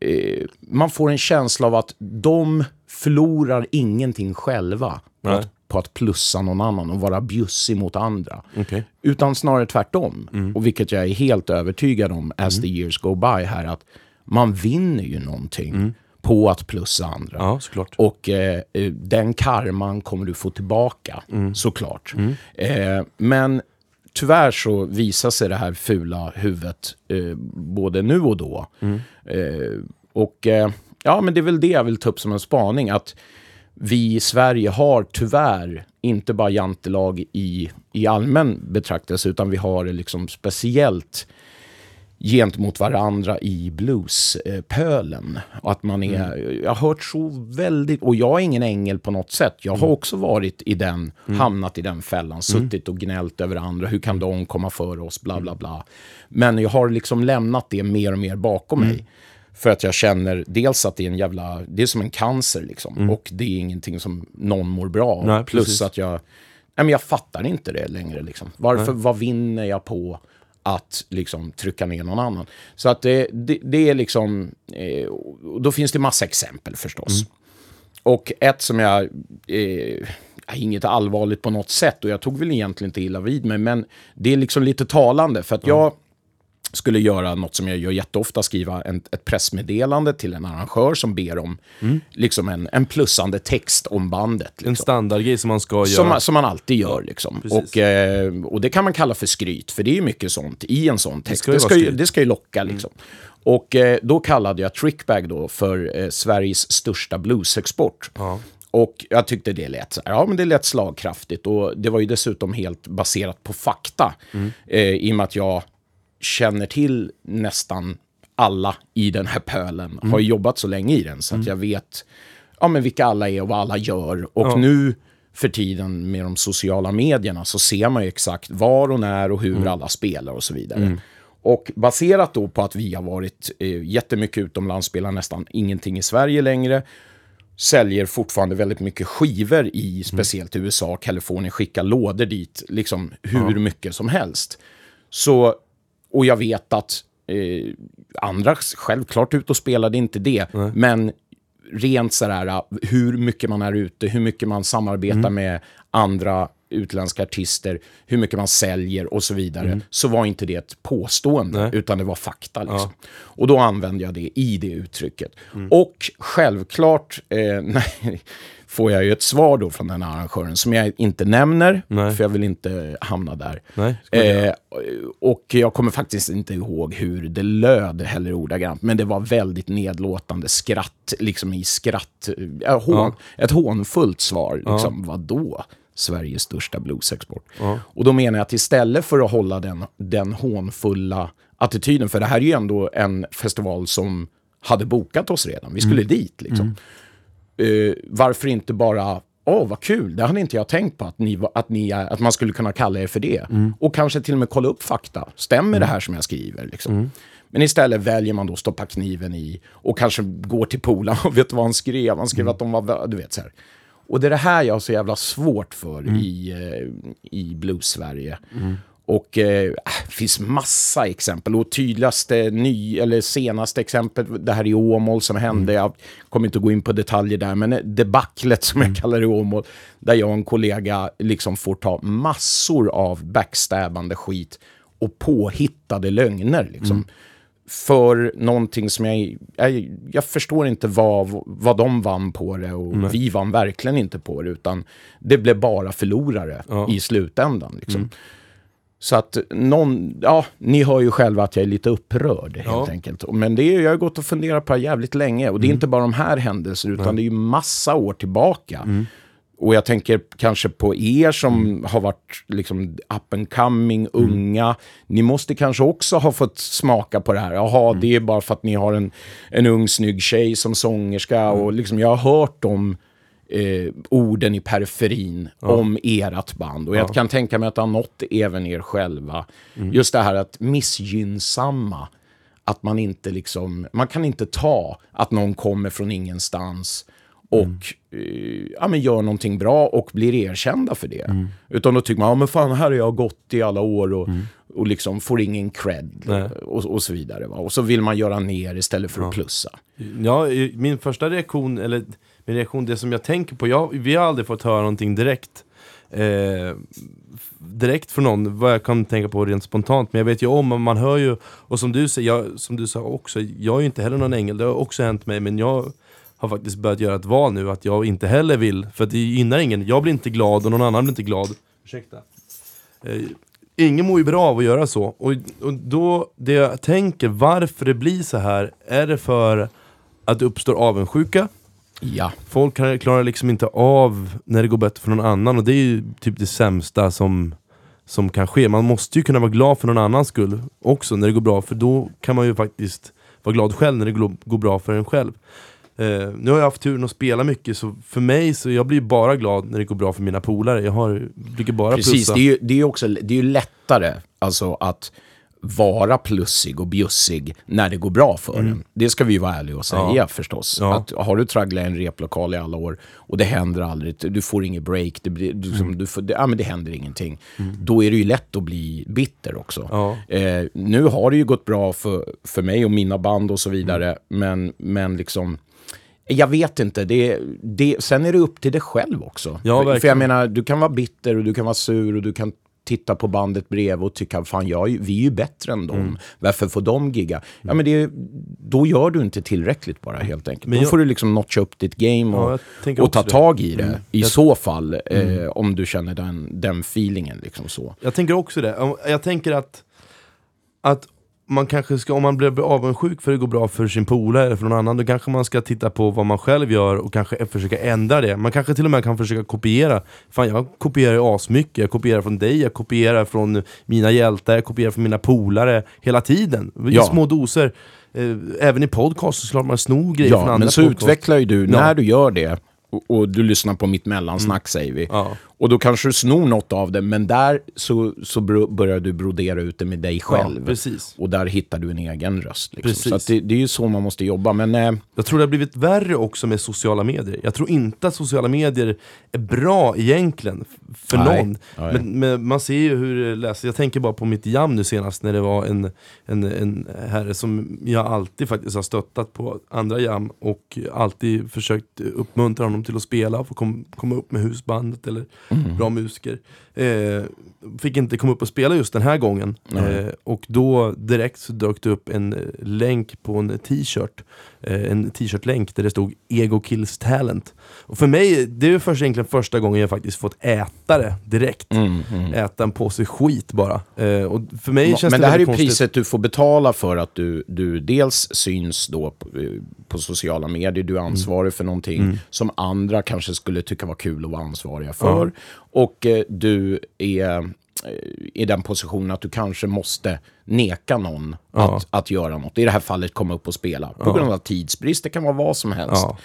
Eh, man får en känsla av att de förlorar ingenting själva på att, på att plussa någon annan och vara bjussig mot andra. Okej. Utan snarare tvärtom. Och vilket jag är helt övertygad om as the years go by här, att man vinner ju någonting på att plussa andra. Ja. Och eh, eh, den karman kommer du få tillbaka, såklart. Eh, men tyvärr så visar sig det här fula huvudet eh, både nu och då. Eh, och eh, ja, men det är väl det jag vill ta upp som en spaning. Att vi i Sverige har tyvärr inte bara jantelag i, i allmän betraktelse, utan vi har det liksom speciellt gentemot varandra i bluespölen. Att man är, Jag har hört så väldigt, och jag är ingen ängel på något sätt. Jag har också varit i den, hamnat i den fällan, suttit och gnällt över andra. Hur kan de komma före oss, bla bla bla. Men jag har liksom lämnat det mer och mer bakom mig. För att jag känner dels att det är en jävla, det är som en cancer liksom. Och det är ingenting som någon mår bra av. Nej, Plus precis. att jag, nej men jag fattar inte det längre liksom. Varför, vad vinner jag på att liksom trycka ner någon annan? Så att det, det, det är liksom, eh, då finns det massa exempel förstås. Och ett som jag, eh, inget allvarligt på något sätt och jag tog väl egentligen inte illa vid mig, men det är liksom lite talande för att jag skulle göra något som jag gör jätteofta, skriva en, ett pressmeddelande till en arrangör som ber om liksom en, en plussande text om bandet. En Liksom. standardgrej som man ska göra. Som, man- som man alltid gör. Liksom. Och, eh, och det kan man kalla för skryt, för det är ju mycket sånt i en sån text. ska ju Det ska, ju, det ska ju locka. Liksom. Och eh, då kallade jag Trickbag då för eh, Sveriges största bluesexport. Och jag tyckte det lät, här, ja, men det lät slagkraftigt och det var ju dessutom helt baserat på fakta. Eh, I och med att jag känner till nästan alla i den här pölen. Har ju jobbat så länge i den så att jag vet ja, men vilka alla är och vad alla gör. Och nu för tiden med de sociala medierna så ser man ju exakt var och när och hur alla spelar och så vidare. Och baserat då på att vi har varit eh, jättemycket utomlands, spelar nästan ingenting i Sverige längre, säljer fortfarande väldigt mycket skivor i speciellt USA, Kalifornien, skickar lådor dit, liksom hur mycket som helst. Så, och jag vet att eh, andra självklart ut och spelade inte det, men rent sådär hur mycket man är ute, hur mycket man samarbetar med andra utländska artister, hur mycket man säljer och så vidare, så var inte det ett påstående, utan det var fakta. Liksom. Och då använde jag det i det uttrycket. Och självklart eh, nej, får jag ju ett svar då från den här arrangören som jag inte nämner, Nej. för jag vill inte hamna där. Nej, Eh, och jag kommer faktiskt inte ihåg hur det löd heller ordagrant, men det var väldigt nedlåtande skratt, liksom i skratt, äh, hån, ett hånfullt svar. Liksom, Vadå? Sveriges största bluesexport. Och då menar jag att istället för att hålla den, den hånfulla attityden, för det här är ju ändå en festival som hade bokat oss redan, vi skulle dit liksom. Eh, varför inte bara Åh, vad kul, det hade inte jag tänkt på, att, ni, att, ni, att man skulle kunna kalla er för det. Och kanske till och med kolla upp fakta. Stämmer det här som jag skriver? Liksom? Men istället väljer man då att stoppa kniven i och kanske går till polaren och vet vad han skrev? Han skrev att de var, du vet så här. Och det är det här jag har så jävla svårt för i, eh, i blues-Sverige. Och eh, det finns massa exempel. Och tydligaste, ny, eller senaste exempel, det här i Åmål som hände. Jag kommer inte att gå in på detaljer där, men debaclet som jag kallar det i Åmål. Där jag och en kollega liksom får ta massor av backstabbande skit och påhittade lögner. Liksom. För någonting som jag, jag... Jag förstår inte vad, vad de vann på det och vi vann verkligen inte på det. Utan det blev bara förlorare i slutändan. Liksom. Så att någon, ja, ni hör ju själva att jag är lite upprörd helt Ja. enkelt. Men det är, jag har gått och funderat på det jävligt länge. Och det är inte bara de här händelserna, utan det är ju massa år tillbaka. Och jag tänker kanske på er som har varit liksom up and coming, unga. Ni måste kanske också ha fått smaka på det här. Jaha, det är bara för att ni har en, en ung snygg tjej som sångerska. Och liksom, jag har hört de eh, orden i periferin om ert band. Och jag kan tänka mig att det har nått även er själva. Just det här att missgynnsamma. Att man inte liksom, man kan inte ta att någon kommer från ingenstans och eh, ja, men gör någonting bra och blir erkända för det. Utan då tycker man, ja men fan här har jag gått i alla år och, och liksom får ingen cred och, och så vidare. Va? Och så vill man göra ner istället för att plussa. Ja, min första reaktion, eller min reaktion, det som jag tänker på, jag, vi har aldrig fått höra någonting direkt. Eh, direkt från någon, vad jag kan tänka på rent spontant. Men jag vet ju om, man hör ju, och som du jag, som du sa också, jag är ju inte heller någon ängel, det har också hänt mig, men jag har faktiskt börjat göra ett val nu att jag inte heller vill, för det gynnar ingen. Jag blir inte glad och någon annan blir inte glad. Ursäkta. Eh, ingen mår ju bra av att göra så. Och, och då, det jag tänker, varför det blir så här, är det för att det uppstår avundsjuka? Ja. Folk klarar liksom inte av när det går bättre för någon annan och det är ju typ det sämsta som, som kan ske. Man måste ju kunna vara glad för någon annans skull också när det går bra, för då kan man ju faktiskt vara glad själv när det går bra för en själv. Eh, nu har jag haft turen att spela mycket, så för mig så jag blir bara glad när det går bra för mina polare. Jag har, brukar bara Precis, plussa. det är ju, det är också det är ju lättare alltså, att vara plussig och bjussig när det går bra för en. Det ska vi ju vara ärliga och säga Mm. Ja. förstås. Ja. Att har du tragglat en replokal i alla år och det händer aldrig, du får inget break, det, blir, du, Mm. du får, det, ja, men det händer ingenting. Då är det ju lätt att bli bitter också. Ja. Eh, nu har det ju gått bra för, för mig och mina band och så vidare, Mm. men, men liksom jag vet inte. Det, det, sen är det upp till dig själv också. Ja, för, jag menar, du kan vara bitter och du kan vara sur och du kan titta på bandet bredvid och tycka fan jag, vi är ju bättre än dem. Mm. Varför får de gigga? Ja, men det, då gör du inte tillräckligt bara helt enkelt. Men då jag- får du liksom notcha upp ditt game Ja, och, tänker och ta tag i det. Mm. I Jag- så fall, eh, om du känner den, den feelingen. Liksom så. Jag tänker också det. Jag tänker att, att man kanske ska, om man blir avundsjuk för att det går bra för sin polare eller för någon annan, då kanske man ska titta på vad man själv gör och kanske försöka ändra det. Man kanske till och med kan försöka kopiera. Fan jag kopierar ju asmycket, jag kopierar från dig, jag kopierar från mina hjältar, jag kopierar från mina polare hela tiden. I Ja. små doser. Eh, Även i podcast så slår man snor grejer från Ja, andra men så podcast. utvecklar ju du, Ja. när du gör det, och, och du lyssnar på mitt mellansnack säger vi. Ja. Och då kanske du snor något av det, men där så, så börjar du brodera ut det med dig själv. Ja, precis. Och där hittar du en egen röst. Liksom. Precis. Så det, det är ju så man måste jobba. Men eh, Jag tror det har blivit värre också med sociala medier. Jag tror inte att sociala medier är bra egentligen för Nej. någon. Nej. Men, men man ser ju hur det läser. Jag tänker bara på mitt jam nu senast när det var en, en, en herre som jag alltid faktiskt har stöttat på andra jam och alltid försökt uppmuntra honom till att spela och få kom, komma upp med husbandet eller Mm. bra musiker. Eh, fick inte komma upp och spela just den här gången. Eh, och då direkt så dök det upp en eh, länk på en t-shirt. Eh, en t-shirt-länk där det stod Ego Kills Talent. Och för mig, det är först, egentligen första gången jag faktiskt fått äta det direkt. mm, Äta en påse skit bara. Eh, och för mig känns men det, det här är konstigt. priset du får betala för att du, du dels syns då på, eh, på sociala medier, du är ansvarig för någonting som andra kanske skulle tycka var kul att vara ansvariga för. Och eh, du är i den positionen att du kanske måste neka någon Ja. att, att göra något. I det här fallet komma upp och spela. På grund av tidsbrist, det kan vara vad som helst. Ja.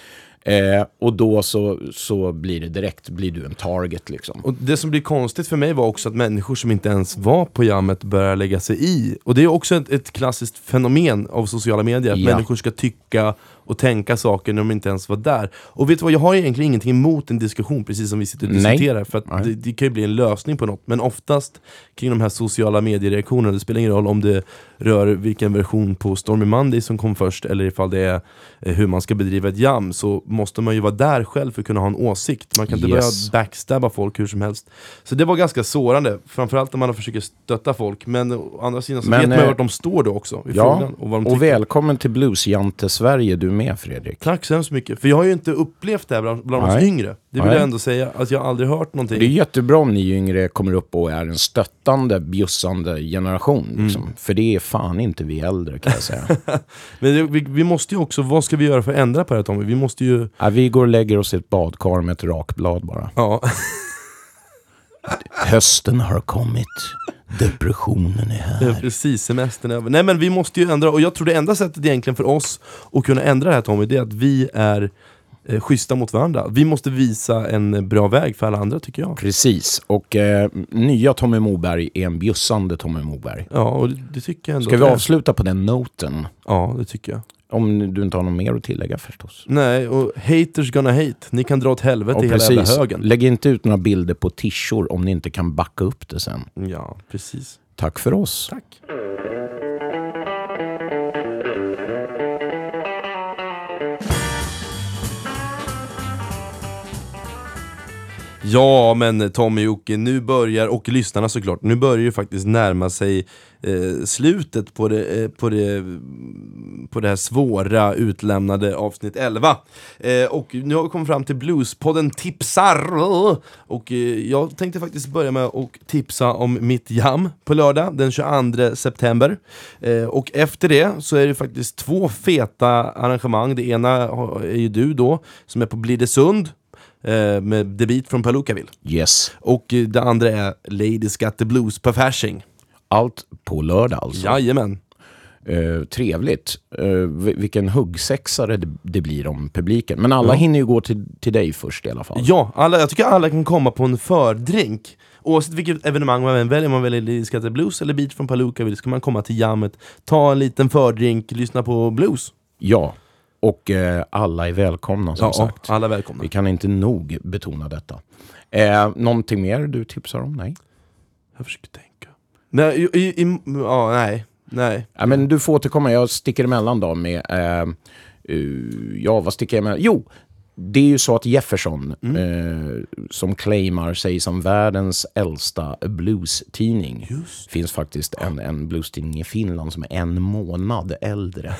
Eh, och då så, så blir det direkt, blir du en target liksom. Och det som blir konstigt för mig var också att människor som inte ens var på jammet börjar lägga sig i. Och det är också ett, ett klassiskt fenomen av sociala medier, att Ja. människor ska tycka och tänka saker när de inte ens var där. Och vet du vad, jag har egentligen ingenting emot en diskussion, precis som vi sitter och Nej. diskuterar, för att Nej. det, det kan ju bli en lösning på något. Men oftast kring de här sociala mediereaktionerna, det spelar ingen roll om det rör vilken version på Stormy Monday som kom först, eller ifall det är eh, hur man ska bedriva ett jam, så måste man ju vara där själv för att kunna ha en åsikt. Man kan inte Yes. börja backstabba folk hur som helst. Så det var ganska sårande, framförallt när man försöker stötta folk, men å andra sidan så Men, vet man ju eh, vart de står då också, i Ja, frågan. Och vad de och välkommen till Bluesjante-Sverige du med Fredrik. Tack så hemskt mycket, för jag har ju inte upplevt det här bland, bland oss yngre. Det vill Nej. jag ändå säga, att jag har aldrig hört någonting. Det är jättebra om ni yngre kommer upp och är en stöttande, bjussande generation. Mm. Liksom. För det är fan inte vi äldre kan jag säga. Men det, vi, vi måste ju också, vad ska vi göra för att ändra på det här Tommy? Vi måste ju... ja, vi går och lägger oss i ett badkar med ett rakblad bara. Ja, Hösten har kommit. Depressionen är här. precis, semestern är över. Nej men vi måste ju ändra, och jag tror det enda sättet egentligen för oss att kunna ändra det här Tommy, det är att vi är eh, schyssta mot varandra. Vi måste visa en bra väg för alla andra tycker jag. Precis. Och eh, nya Tommy Moberg är en bjussande Tommy Moberg. Ja, och det, det tycker jag ändå. Ska vi är. avsluta på den noten? Ja, det tycker jag. Om du inte har något mer att tillägga förstås. Nej, och haters gonna hate. Ni kan dra åt helvete Och hela jävla precis, högen. lägg inte ut några bilder på tishor om ni inte kan backa upp det sen. Ja, precis. Tack för oss. Tack. Ja men Tommy Jocke, nu börjar, och lyssnarna såklart, nu börjar ju faktiskt närma sig eh, slutet på det, eh, på, det, mm, på det här svåra utlämnade avsnitt 11. Eh, och nu har vi kommit fram till Bluespodden tipsar! Och eh, jag tänkte faktiskt börja med att tipsa om mitt jam på lördag den 22 september. Eh, och efter det så är det faktiskt två feta arrangemang. Det ena är ju du då, som är på Blidesund eh, med debut från Palookaville. Yes. Och eh, det andra är Ladies Got the Blues på Fasching. Allt på lördag alltså. Jajamän. Eh, trevligt. Vi- vilken huggsexare det, det blir om publiken. Men alla hinner ju gå till, till dig först i alla fall. Ja, alla, jag tycker alla kan komma på en fördrink. Oavsett vilket evenemang man än väljer, om man väljer Ladies Got the Blues eller Beat från Palookaville, så kan man komma till jammet, ta en liten fördrink, lyssna på blues. Ja. Och eh, alla är välkomna som Ja, sagt. alla välkomna. Vi kan inte nog betona detta. Eh, någonting mer du tipsar om? Nej. Jag försöker tänka. Nej, i, i, i, ja, nej, nej. Ja, men du får återkomma. Jag sticker emellan då med... Eh, eh, ja, vad sticker jag emellan? Jo, det är ju så att Jefferson, eh, som claimar sig som världens äldsta blues-tidning, finns faktiskt en, en blues-tidning i Finland som är en månad äldre.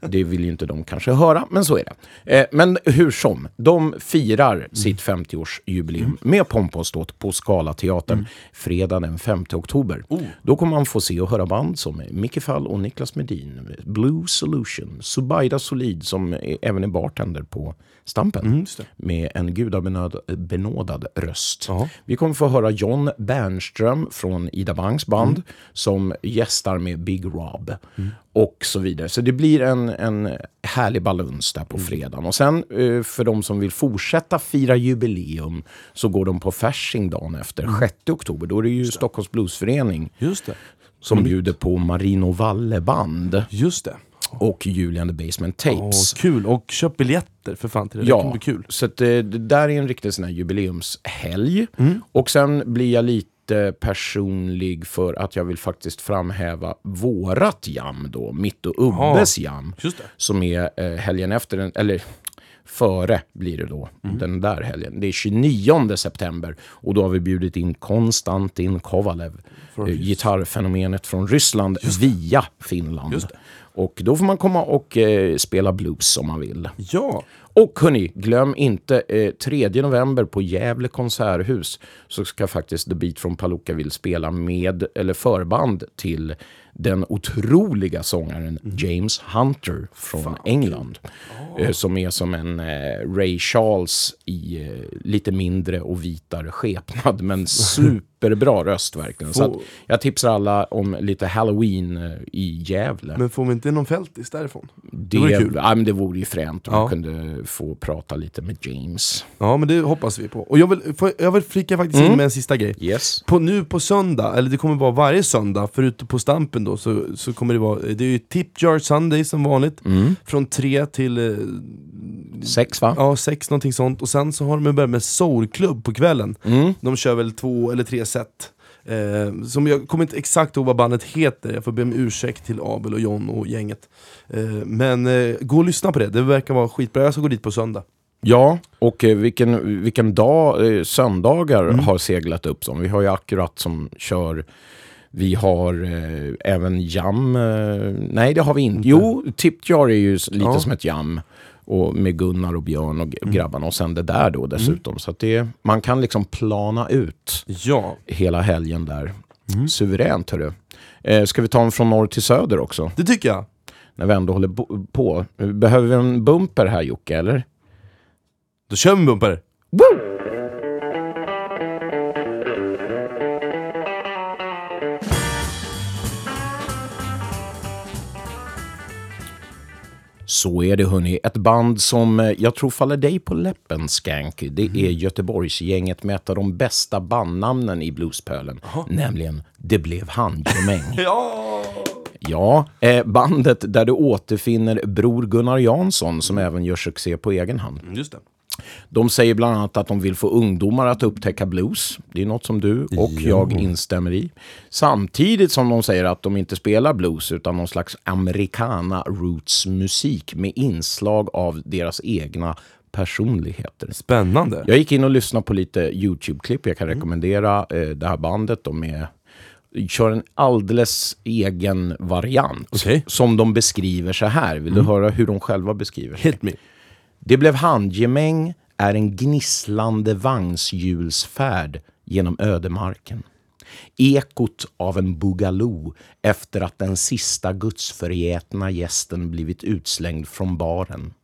Det vill ju inte de kanske höra, men så är det. Eh, men hur som, de firar sitt 50-årsjubileum med pompa och ståt på Scalateatern fredag den 5 oktober. Då kommer man få se och höra band som Micke Fall och Niklas Medin, Blue Solution, Subaida Solid som är, även är bartender på Stampen just det. med en gudabenådad röst. Ja. Vi kommer få höra John Bernström från Ida Bangs band Mm. som gästar med Big Rob och så vidare. Så det blir en, en härlig baluns där Mm. på fredagen. Och sen eh, för de som vill fortsätta fira jubileum så går de på Fasching dagen efter, Mm. 6 oktober. Då är det ju Stockholms Bluesförening Just det. som bjuder på Marino Valle-band Just det. Och Julian the Basement Åh, Tapes. kul, och köp biljetter för fan till det, det kommer bli kul. så att, eh, det där är en riktig sån här jubileumshelg. Mm. Och sen blir jag lite personlig för att jag vill faktiskt framhäva vårat jam då, mitt och Ubbes jam. Det. Som är eh, helgen efter, den, eller före blir det då, Mm. den där helgen. Det är 29 september och då har vi bjudit in Konstantin Kovalev, eh, gitarrfenomenet från Ryssland via Finland. Och då får man komma och eh, spela blues om man vill. Ja, Och hörni, glöm inte eh, 3 november på Gävle konserthus så ska faktiskt The Beat från Palookaville spela med, eller förband till den otroliga sångaren James Hunter från England. Eh, som är som en eh, Ray Charles i eh, lite mindre och vitare skepnad, men superbra röst verkligen. Så att jag tipsar alla om lite Halloween i Gävle. men får vi inte någon fältis därifrån? Det, vore kul. Ja, men det vore ju fränt om Ja. man kunde få prata lite med James. Ja, men det hoppas vi på. Och jag vill, får- jag vill flika faktiskt in med en sista grej. Yes. På, nu på söndag, eller det kommer vara varje söndag, förutom på Stampen då så, så kommer det vara, det är ju Tip Jar Sunday som vanligt. Från tre till eh, Sex va? ja, sex, någonting sånt. Och sen så har de börjat med soulklubb på kvällen. De kör väl två eller tre set. Eh, som jag kommer inte exakt ihåg vad bandet heter, jag får be om ursäkt till Abel och John och gänget. Eh, men eh, gå och lyssna på det, det verkar vara skitbra. Jag ska gå dit på söndag. Ja, och eh, vilken, vilken dag, eh, söndagar har seglat upp som. Vi har ju Akkurat som kör, vi har eh, även Jam, eh, nej det har vi inte. Jo, Tip Jar är ju lite Ja. som ett Jam. Och med Gunnar och Björn och g- grabbarna och sen det där då dessutom. Så att det, man kan liksom plana ut Ja, hela helgen där. Suveränt hörru. Eh, ska vi ta en från norr till söder också? det tycker jag. När vi ändå håller på. Behöver vi en bumper här Jocke, eller? Då kör vi en bumpare. Så är det hörni. Ett band som eh, jag tror faller dig på läppen Skanky. Det är Göteborgsgänget med ett av de bästa bandnamnen i bluespölen. Nämligen Det blev handgemäng. Ja! ja, eh, bandet där du återfinner Bror Gunnar Jansson som även gör succé på egen hand. Just det. De säger bland annat att de vill få ungdomar att upptäcka blues. Det är något som du och jag instämmer i. Samtidigt som de säger att de inte spelar blues utan någon slags americana roots musik med inslag av deras egna personligheter. Spännande. Jag gick in och lyssnade på lite YouTube-klipp. Jag kan rekommendera eh, det här bandet. De är, kör en alldeles egen variant Okej. som de beskriver så här. Vill du höra hur de själva beskriver? Hit me. Det blev handgemäng är en gnisslande vagnshjulsfärd genom ödemarken. Ekot av en bugaloo efter att den sista gudsförgätna gästen blivit utslängd från baren.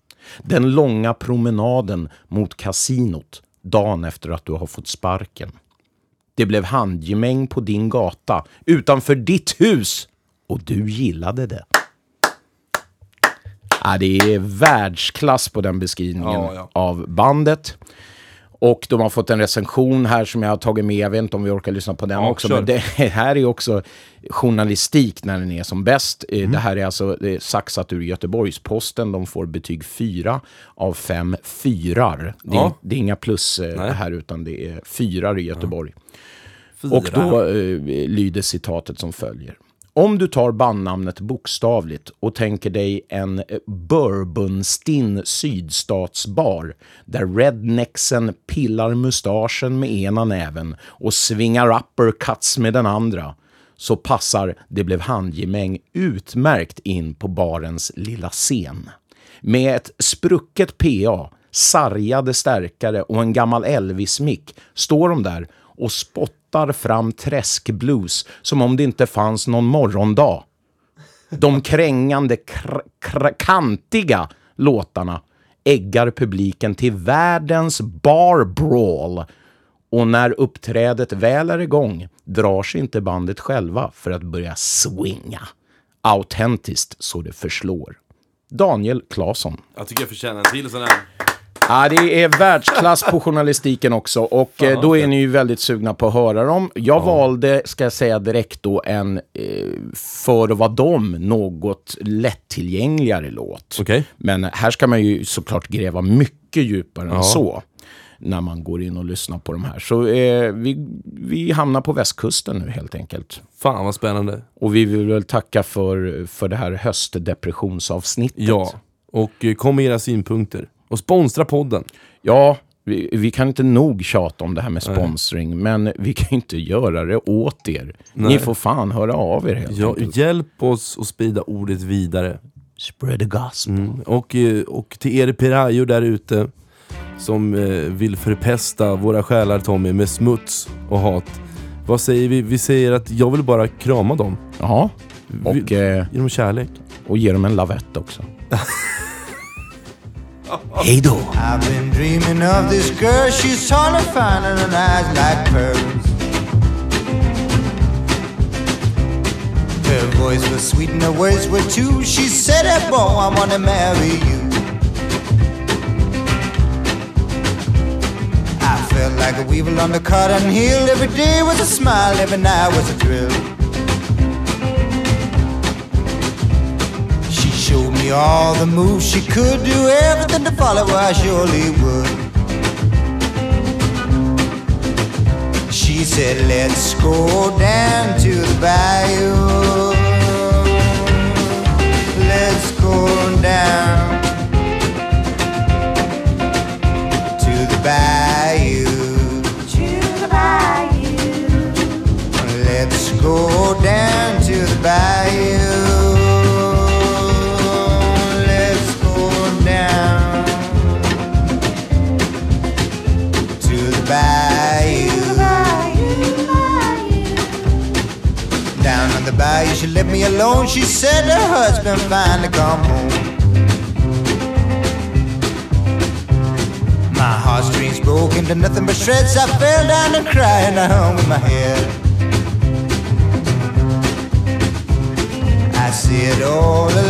Den långa promenaden mot kasinot dagen efter att du har fått sparken. Det blev handgemäng på din gata utanför ditt hus och du gillade det. Ja, det är världsklass på den beskrivningen Ja, ja. av bandet. Och de har fått en recension här som jag har tagit med. Jag vet inte om vi orkar lyssna på den Ja, också. kör. Men det här är också journalistik när den är som bäst. Eh, Mm. Det här är alltså det är saxat ur Göteborgs-Posten. De får betyg 4 av 5 fyrar. Det är, Ja. det är inga plus eh, Nej. här utan det är fyrar i Göteborg. Fyra. Och då eh, lyder citatet som följer. Om du tar bandnamnet bokstavligt och tänker dig en eh, bourbonstinn sydstatsbar där rednexen pillar mustaschen med ena näven och svingar uppercuts med den andra så passar Det blev handgemäng utmärkt in på barens lilla scen. Med ett sprucket PA, sargade stärkare och en gammal Elvis-mick står de där och spottar fram träskblues som om det inte fanns någon morgondag. De krängande, kr- kr- kantiga låtarna äggar publiken till världens bar brawl. Och när uppträdet väl är igång drar sig inte bandet själva för att börja swinga. Autentiskt så det förslår. Daniel Claesson. Jag tycker jag förtjänar en till sån här. Ja, det är världsklass på journalistiken också och eh, då är ni ju väldigt sugna på att höra dem. Jag valde, ska jag säga direkt då, en eh, för att vara dem något lättillgängligare låt. Okej. Men här ska man ju såklart gräva mycket djupare än Ja. så när man går in och lyssnar på de här. Så eh, vi, vi hamnar på västkusten nu helt enkelt. Fan vad spännande. Och vi vill väl tacka för, för det här höstdepressionsavsnittet. Ja. Och eh, kom med era synpunkter. Och sponsra podden. Ja, vi, vi kan inte nog tjata om det här med sponsring, men vi kan inte göra det åt er. Ni Nej. får fan höra av er helt Ja, enkelt. hjälp oss att sprida ordet vidare. Spread the gospel. Mm. Och, eh, och till er pirayor där ute som eh, vill förpesta våra själar Tommy med smuts och hat. Vad säger vi? Vi säger att jag vill bara krama dem. Ja, och, Vi- eh, dem kärlek. och ge dem en lavett också. Hej då! I've been dreaming of this girl, she's tall and fine and her eyes like pearls. Her voice was sweet and her words were too. She said, hey boy, I wanna marry you. I felt like a weevil on the cotton hill. Every day was a smile, every night was a thrill. All the moves she could, do everything to follow, I surely would. She said, Let's go down to the bayou. Let's go down to the bayou. To the bayou. Let's go down to the bayou. Bayou, she left me alone. She said her husband finally come home. My heartstrings broke into nothing but shreds. I fell down and cried and I hung with my head. I sit all alone